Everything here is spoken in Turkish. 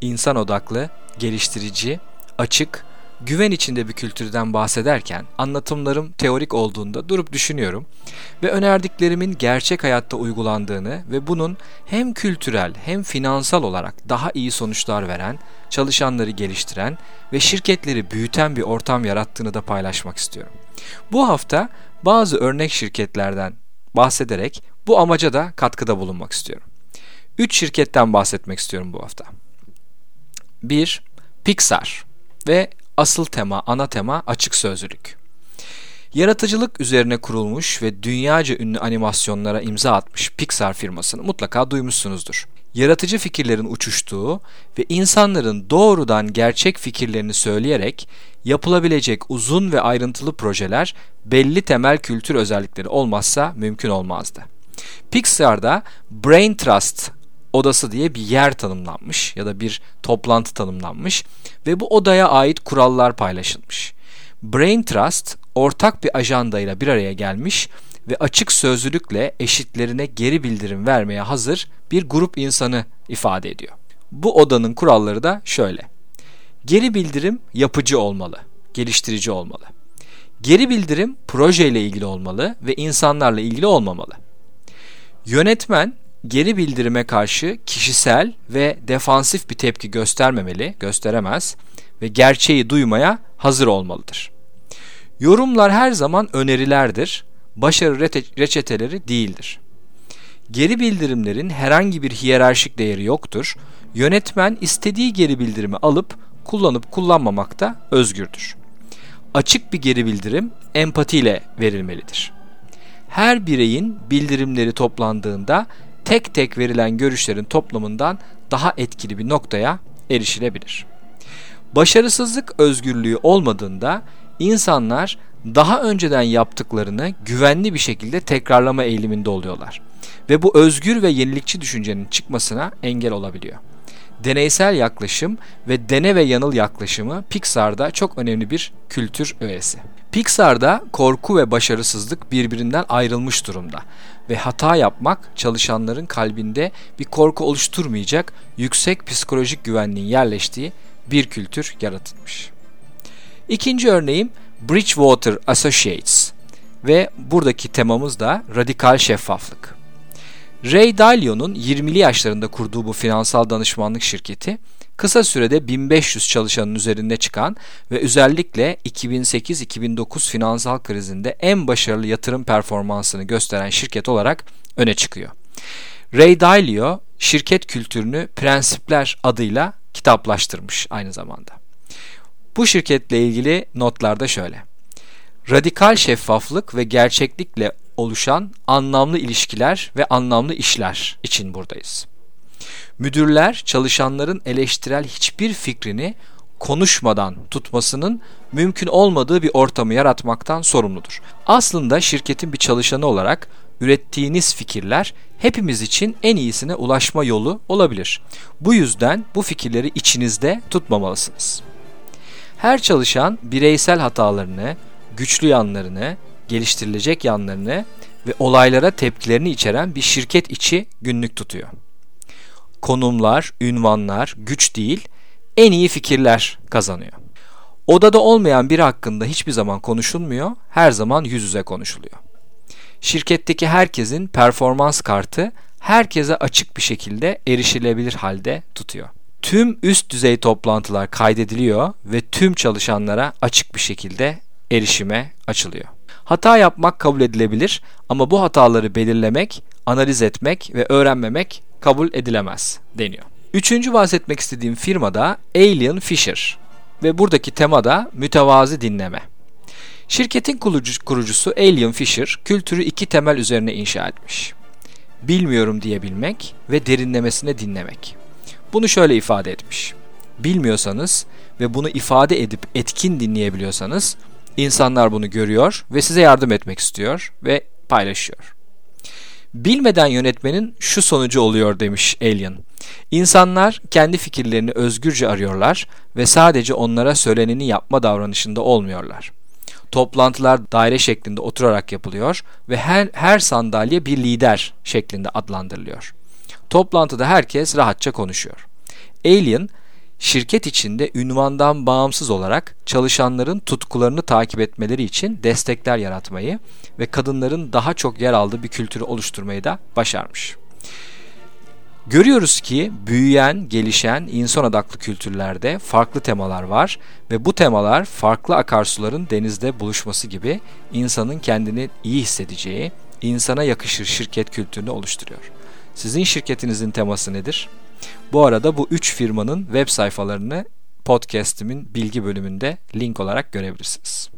insan odaklı, geliştirici, açık, güven içinde bir kültürden bahsederken anlatımlarım teorik olduğunda durup düşünüyorum ve önerdiklerimin gerçek hayatta uygulandığını ve bunun hem kültürel hem finansal olarak daha iyi sonuçlar veren, çalışanları geliştiren ve şirketleri büyüten bir ortam yarattığını da paylaşmak istiyorum. Bu hafta bazı örnek şirketlerden bahsederek bu amaca da katkıda bulunmak istiyorum. 3 şirketten bahsetmek istiyorum bu hafta. 1. Pixar ve asıl tema, ana tema açık sözlülük. Yaratıcılık üzerine kurulmuş ve dünyaca ünlü animasyonlara imza atmış Pixar firmasını mutlaka duymuşsunuzdur. Yaratıcı fikirlerin uçuştuğu ve insanların doğrudan gerçek fikirlerini söyleyerek yapılabilecek uzun ve ayrıntılı projeler belli temel kültür özellikleri olmazsa mümkün olmazdı. Pixar'da Brain Trust odası diye bir yer tanımlanmış ya da bir toplantı tanımlanmış ve bu odaya ait kurallar paylaşılmış. Brain Trust ortak bir ajandayla bir araya gelmiş ve açık sözlülükle eşitlerine geri bildirim vermeye hazır bir grup insanı ifade ediyor. Bu odanın kuralları da şöyle. Geri bildirim yapıcı olmalı, geliştirici olmalı. Geri bildirim projeyle ilgili olmalı ve insanlarla ilgili olmamalı. Yönetmen geri bildirime karşı kişisel ve defansif bir tepki göstermemeli, gösteremez ve gerçeği duymaya hazır olmalıdır. Yorumlar her zaman önerilerdir, başarı reçeteleri değildir. Geri bildirimlerin herhangi bir hiyerarşik değeri yoktur. Yönetmen istediği geri bildirimi alıp kullanıp kullanmamakta özgürdür. Açık bir geri bildirim empatiyle verilmelidir. Her bireyin bildirimleri toplandığında tek tek verilen görüşlerin toplamından daha etkili bir noktaya erişilebilir. Başarısızlık özgürlüğü olmadığında insanlar daha önceden yaptıklarını güvenli bir şekilde tekrarlama eğiliminde oluyorlar ve bu özgür ve yenilikçi düşüncenin çıkmasına engel olabiliyor. Deneysel yaklaşım ve dene ve yanıl yaklaşımı Pixar'da çok önemli bir kültür öğesi. Pixar'da korku ve başarısızlık birbirinden ayrılmış durumda ve hata yapmak çalışanların kalbinde bir korku oluşturmayacak yüksek psikolojik güvenliğin yerleştiği bir kültür yaratılmış. İkinci örneğim Bridgewater Associates ve buradaki temamız da radikal şeffaflık. Ray Dalio'nun 20'li yaşlarında kurduğu bu finansal danışmanlık şirketi kısa sürede 1500 çalışanın üzerinde çıkan ve özellikle 2008-2009 finansal krizinde en başarılı yatırım performansını gösteren şirket olarak öne çıkıyor. Ray Dalio şirket kültürünü Prensipler adıyla kitaplaştırmış aynı zamanda. Bu şirketle ilgili notlarda şöyle. Radikal şeffaflık ve gerçeklikle oluşan anlamlı ilişkiler ve anlamlı işler için buradayız. Müdürler çalışanların eleştirel hiçbir fikrini konuşmadan tutmasının mümkün olmadığı bir ortamı yaratmaktan sorumludur. Aslında şirketin bir çalışanı olarak ürettiğiniz fikirler hepimiz için en iyisine ulaşma yolu olabilir. Bu yüzden bu fikirleri içinizde tutmamalısınız. Her çalışan bireysel hatalarını, güçlü yanlarını, geliştirilecek yanlarını ve olaylara tepkilerini içeren bir şirket içi günlük tutuyor. Konumlar, ünvanlar, güç değil, en iyi fikirler kazanıyor. Odada olmayan biri hakkında hiçbir zaman konuşulmuyor, her zaman yüz yüze konuşuluyor. Şirketteki herkesin performans kartı herkese açık bir şekilde erişilebilir halde tutuyor. Tüm üst düzey toplantılar kaydediliyor ve tüm çalışanlara açık bir şekilde erişime açılıyor. Hata yapmak kabul edilebilir ama bu hataları belirlemek, analiz etmek ve öğrenmemek kabul edilemez deniyor. Üçüncü bahsetmek istediğim firma da Alien Fisher ve buradaki tema da mütevazi dinleme. Şirketin kurucusu Alien Fisher kültürü iki temel üzerine inşa etmiş. Bilmiyorum diyebilmek ve derinlemesine dinlemek. Bunu şöyle ifade etmiş. Bilmiyorsanız ve bunu ifade edip etkin dinleyebiliyorsanız insanlar bunu görüyor ve size yardım etmek istiyor ve paylaşıyor. Bilmeden yönetmenin şu sonucu oluyor demiş Alien. İnsanlar kendi fikirlerini özgürce arıyorlar ve sadece onlara söyleneni yapma davranışında olmuyorlar. Toplantılar daire şeklinde oturarak yapılıyor ve her, her sandalye bir lider şeklinde adlandırılıyor. Toplantıda herkes rahatça konuşuyor. Alien, şirket içinde ünvandan bağımsız olarak çalışanların tutkularını takip etmeleri için destekler yaratmayı ve kadınların daha çok yer aldığı bir kültürü oluşturmayı da başarmış. Görüyoruz ki büyüyen, gelişen insan odaklı kültürlerde farklı temalar var ve bu temalar farklı akarsuların denizde buluşması gibi insanın kendini iyi hissedeceği, insana yakışır şirket kültürünü oluşturuyor. Sizin şirketinizin teması nedir? Bu arada bu üç firmanın web sayfalarını podcast'imin bilgi bölümünde link olarak görebilirsiniz.